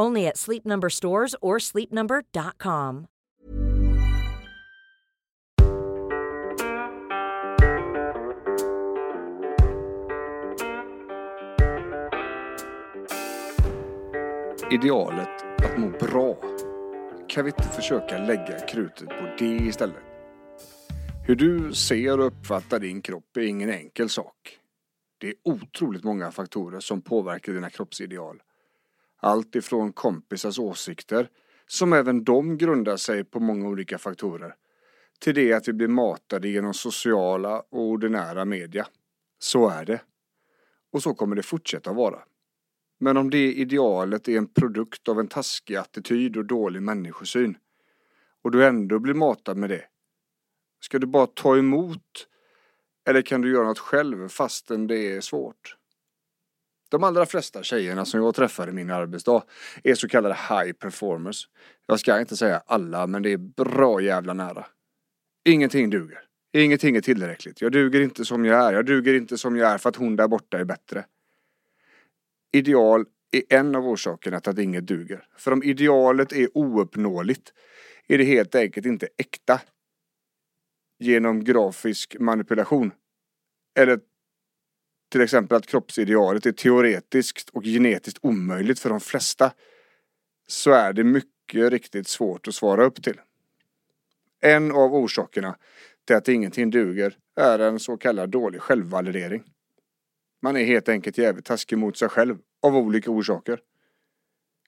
Only at Sleep Number stores or sleepnumber.com. Idealet att må bra. Kan vi inte försöka lägga krutet på det istället? Hur du ser och uppfattar din kropp är ingen enkel sak. Det är otroligt många faktorer som påverkar dina kroppsideal. Allt ifrån kompisars åsikter, som även de grundar sig på många olika faktorer, till det att vi blir matade genom sociala och ordinära media. Så är det. Och så kommer det fortsätta vara. Men om det idealet är en produkt av en taskig attityd och dålig människosyn och du ändå blir matad med det, ska du bara ta emot eller kan du göra något själv fastän det är svårt? De allra flesta tjejerna som jag träffar i min arbetsdag är så kallade high performers. Jag ska inte säga alla, men det är bra jävla nära. Ingenting duger. Ingenting är tillräckligt. Jag duger inte som jag är. Jag duger inte som jag är för att hon där borta är bättre. Ideal är en av orsakerna till att inget duger. För om idealet är ouppnåeligt är det helt enkelt inte äkta genom grafisk manipulation. Eller till exempel att kroppsidealet är teoretiskt och genetiskt omöjligt för de flesta, så är det mycket riktigt svårt att svara upp till. En av orsakerna till att ingenting duger är en så kallad dålig självvalidering. Man är helt enkelt jävligt taskig mot sig själv av olika orsaker.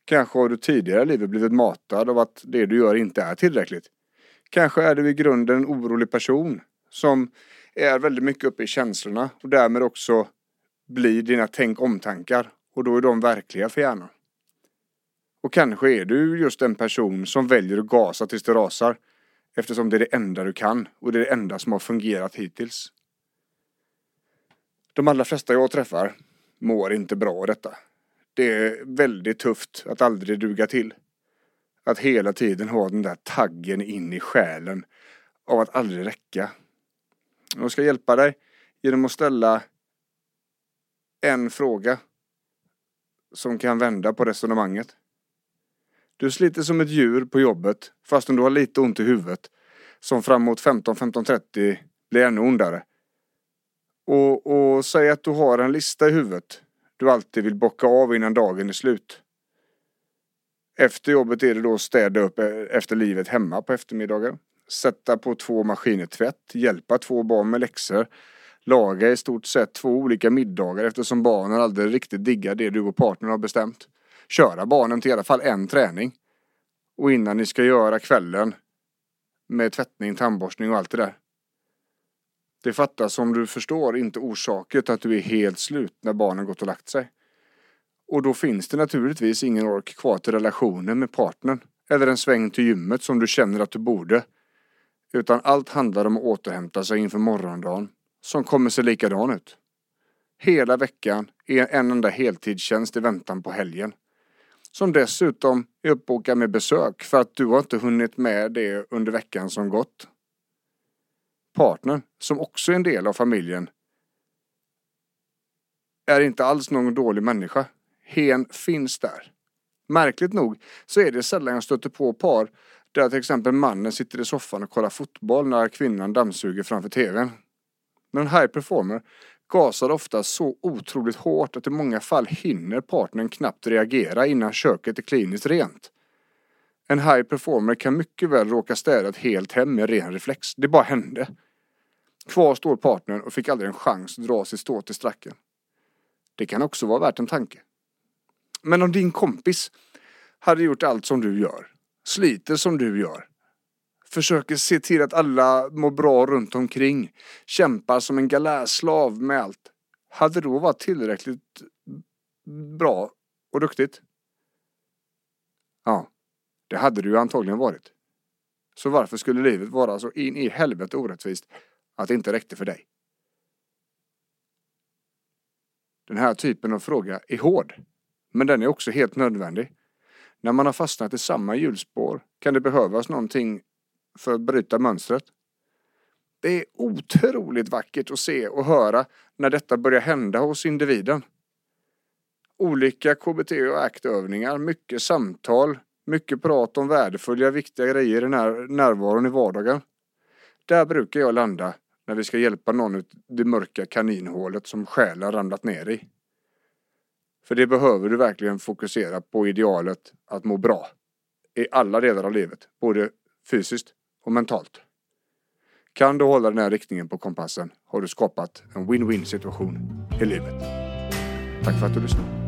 Kanske har du tidigare i livet blivit matad av att det du gör inte är tillräckligt. Kanske är du i grunden en orolig person som är väldigt mycket uppe i känslorna och därmed också blir dina tänk omtankar och då är de verkliga för hjärnan. Och kanske är du just en person som väljer att gasa tills det rasar eftersom det är det enda du kan och det är det enda som har fungerat hittills. De allra flesta jag träffar mår inte bra av detta. Det är väldigt tufft att aldrig duga till. Att hela tiden ha den där taggen in i själen av att aldrig räcka. Jag ska hjälpa dig genom att ställa en fråga som kan vända på resonemanget. Du sliter som ett djur på jobbet fastän du har lite ont i huvudet som framåt 15-15.30 blir ännu ondare. Och, och säg att du har en lista i huvudet du alltid vill bocka av innan dagen är slut. Efter jobbet är det då städa upp e-, efter livet hemma på eftermiddagen. Sätta på två maskiner tvätt, hjälpa två barn med läxor, laga i stort sett två olika middagar eftersom barnen aldrig riktigt diggar det du och partnern har bestämt. Köra barnen till i alla fall en träning. Och innan ni ska göra kvällen med tvättning, tandborstning och allt det där. Det fattas som du förstår inte orsaken till att du är helt slut när barnen gått och lagt sig. Och då finns det naturligtvis ingen ork kvar till relationen med partnern. Eller en sväng till gymmet som du känner att du borde. Utan allt handlar om att återhämta sig inför morgondagen. Som kommer se likadan ut. Hela veckan är en enda heltidstjänst i väntan på helgen. Som dessutom är uppbokad med besök för att du har inte hunnit med det under veckan som gått. Partnern, som också är en del av familjen, är inte alls någon dålig människa. Hen finns där. Märkligt nog så är det sällan jag stöter på par där till exempel mannen sitter i soffan och kollar fotboll när kvinnan dammsuger framför tvn. Men en high performer gasar ofta så otroligt hårt att i många fall hinner partnern knappt reagera innan köket är kliniskt rent. En high performer kan mycket väl råka städa ett helt hem med ren reflex. Det bara hände. Kvar står partnern och fick aldrig en chans att dra sitt stå till stracken. Det kan också vara värt en tanke. Men om din kompis hade gjort allt som du gör, sliter som du gör, försöker se till att alla mår bra runt omkring, kämpar som en galärslav med allt, hade då varit tillräckligt bra och duktigt? Ja, det hade du ju antagligen varit. Så varför skulle livet vara så in i helvete orättvist att det inte räckte för dig? Den här typen av fråga är hård, men den är också helt nödvändig. När man har fastnat i samma hjulspår kan det behövas någonting för att bryta mönstret. Det är otroligt vackert att se och höra när detta börjar hända hos individen. Olika KBT och ACT-övningar, mycket samtal, mycket prat om värdefulla, viktiga grejer i när närvaron i vardagen. Där brukar jag landa när vi ska hjälpa någon ut det mörka kaninhålet som själen ramlat ner i. För det behöver du verkligen fokusera på idealet att må bra. I alla delar av livet, både fysiskt och mentalt. Kan du hålla den här riktningen på kompassen har du skapat en win-win situation i livet. Tack för att du lyssnade.